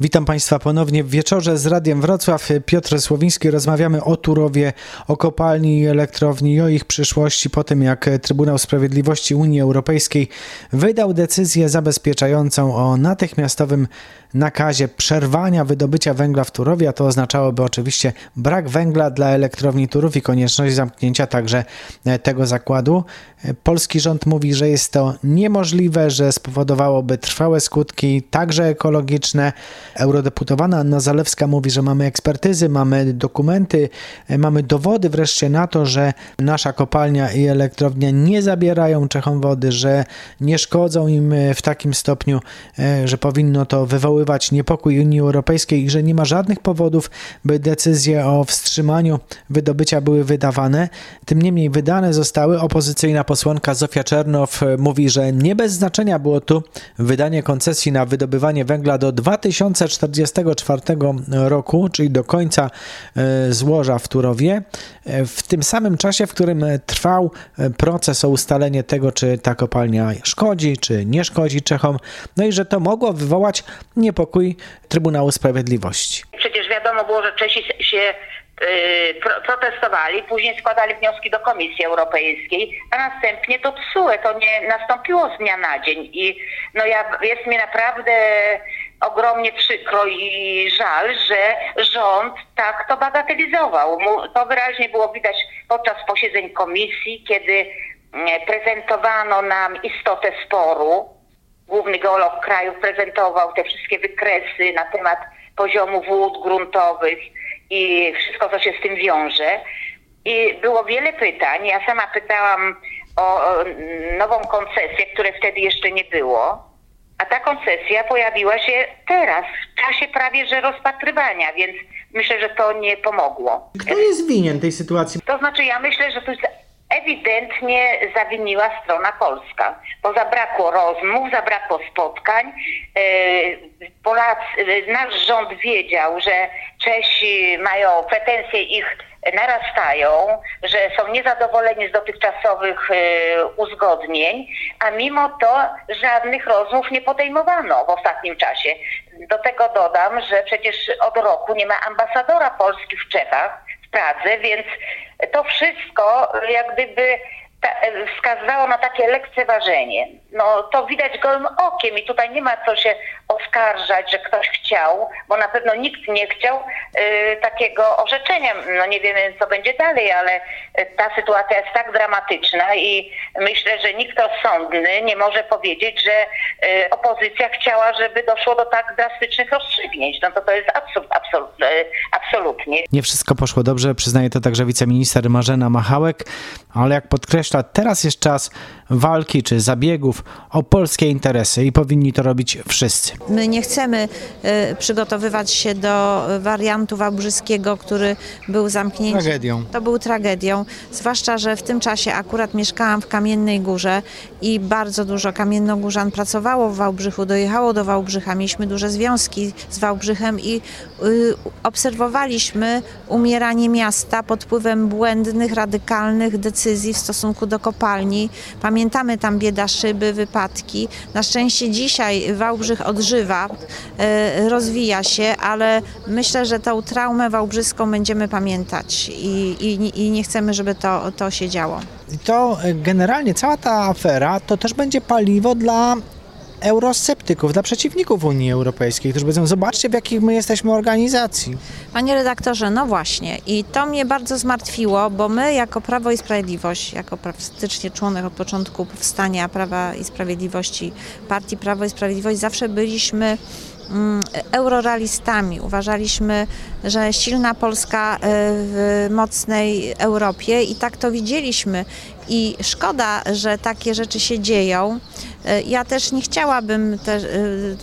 Witam Państwa ponownie w wieczorze z Radiem Wrocław. Piotr Słowiński. Rozmawiamy o Turowie, o kopalni i elektrowni i o ich przyszłości po tym, jak Trybunał Sprawiedliwości Unii Europejskiej wydał decyzję zabezpieczającą o natychmiastowym nakazie przerwania wydobycia węgla w Turowie, a to oznaczałoby oczywiście brak węgla dla elektrowni Turów i konieczność zamknięcia także tego zakładu. Polski rząd mówi, że jest to niemożliwe, że spowodowałoby trwałe skutki, także ekologiczne. Eurodeputowana Anna Zalewska mówi, że mamy ekspertyzy, mamy dokumenty, mamy dowody wreszcie na to, że nasza kopalnia i elektrownia nie zabierają Czechom wody, że nie szkodzą im w takim stopniu, że powinno to wywoływać niepokój Unii Europejskiej i że nie ma żadnych powodów, by decyzje o wstrzymaniu wydobycia były wydawane. Tym niemniej wydane zostały. Opozycyjna posłanka Zofia Czernow mówi, że nie bez znaczenia było tu wydanie koncesji na wydobywanie węgla do 2044 roku, czyli do końca e, złoża w Turowie, e, w tym samym czasie, w którym trwał proces o ustalenie tego, czy ta kopalnia szkodzi, czy nie szkodzi Czechom, no i że to mogło wywołać niepokój Trybunału Sprawiedliwości. Przecież wiadomo było, że Czesi się protestowali, później składali wnioski do Komisji Europejskiej, a następnie to TSUE. To nie nastąpiło z dnia na dzień. I no ja, jest mi naprawdę ogromnie przykro i żal, że rząd tak to bagatelizował. To wyraźnie było widać podczas posiedzeń komisji, kiedy mm, prezentowano nam istotę sporu. Główny geolog kraju prezentował te wszystkie wykresy na temat poziomu wód gruntowych i wszystko, co się z tym wiąże. I było wiele pytań. Ja sama pytałam o nową koncesję, której wtedy jeszcze nie było. A ta koncesja pojawiła się teraz, w czasie prawie że rozpatrywania, więc myślę, że to nie pomogło. Kto jest winien tej sytuacji? To znaczy, ja myślę, że tu ewidentnie zawiniła strona polska, bo zabrakło rozmów, zabrakło spotkań. Polacy, nasz rząd wiedział, że Czesi mają pretensje ich narastają, że są niezadowoleni z dotychczasowych uzgodnień, a mimo to żadnych rozmów nie podejmowano w ostatnim czasie. Do tego dodam, że przecież od roku nie ma ambasadora Polski w Czechach, w Pradze, więc to wszystko jak gdyby ta, wskazywało na takie lekceważenie. No to widać gołym okiem i tutaj nie ma co się oskarżać, że ktoś chciał, bo na pewno nikt nie chciał y, takiego orzeczenia. No nie wiemy, co będzie dalej, ale ta sytuacja jest tak dramatyczna i myślę, że nikt rozsądny nie może powiedzieć, że y, opozycja chciała, żeby doszło do tak drastycznych rozstrzygnięć. No to to jest absolut, absolut, y, absolutnie. Nie wszystko poszło dobrze, przyznaje to także wiceminister Marzena Machałek, ale jak podkreśla, teraz jest czas walki czy zabiegów o polskie interesy i powinni to robić wszyscy. My nie chcemy y, przygotowywać się do wariantu wałbrzyskiego, który był zamknięty. Tragedią. To był tragedią, zwłaszcza, że w tym czasie akurat mieszkałam w Kamiennej Górze i bardzo dużo kamiennogórzan pracowało w Wałbrzychu, dojechało do Wałbrzycha, mieliśmy duże związki z Wałbrzychem i y, obserwowaliśmy umieranie miasta pod wpływem błędnych, radykalnych decyzji w stosunku do kopalni. Pamiętamy tam bieda szyby, wypadki. Na szczęście dzisiaj Wałbrzych odżywa, y, rozwija się, ale myślę, że tą traumę wałbrzyską będziemy pamiętać i, i, i nie chcemy, żeby to, to się działo. I to e, generalnie cała ta afera to też będzie paliwo dla eurosceptyków, dla przeciwników Unii Europejskiej, którzy powiedzą, zobaczcie w jakich my jesteśmy organizacji. Panie redaktorze, no właśnie i to mnie bardzo zmartwiło, bo my jako Prawo i Sprawiedliwość, jako praktycznie członek od początku powstania Prawa i Sprawiedliwości, partii Prawo i Sprawiedliwość zawsze byliśmy eurorealistami. Uważaliśmy, że silna Polska y, w mocnej Europie i tak to widzieliśmy. I szkoda, że takie rzeczy się dzieją. Y, Ja też nie chciałabym y,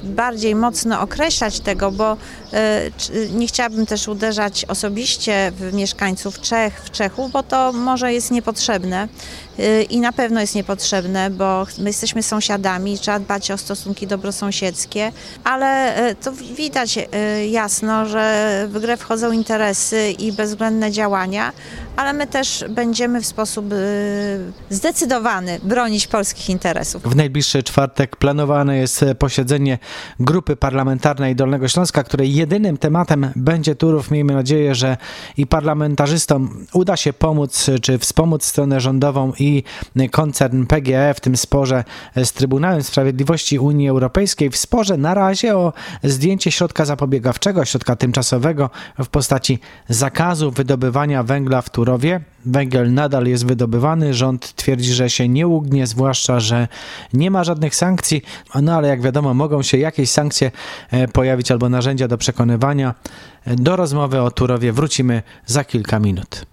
bardziej mocno określać tego, bo nie chciałabym też uderzać osobiście w mieszkańców Czech, w Czechów, bo to może jest niepotrzebne i na pewno jest niepotrzebne, bo my jesteśmy sąsiadami, trzeba dbać o stosunki dobrosąsiedzkie, ale y, to widać y, jasno, że w grę wchodzą interesy i bezwzględne działania, ale my też będziemy w sposób y, zdecydowany bronić polskich interesów. W najbliższy czwartek planowane jest posiedzenie grupy parlamentarnej Dolnego Śląska, której jedynym tematem będzie Turów. Miejmy nadzieję, że i parlamentarzystom uda się pomóc czy wspomóc stronę rządową i koncern PGE w tym sporze z Trybunałem Sprawiedliwości Unii Europejskiej. W sporze na razie o zdjęcie środka zapobiegawczego, środka tymczasowego w postaci zakazu wydobywania węgla w Turowie. Węgiel nadal jest wydobywany. Rząd twierdzi, że się nie ugnie, zwłaszcza, że nie ma żadnych sankcji. No ale jak wiadomo, mogą się jakieś sankcje e, pojawić albo narzędzia do przekonywania. Do rozmowy o Turowie wrócimy za kilka minut.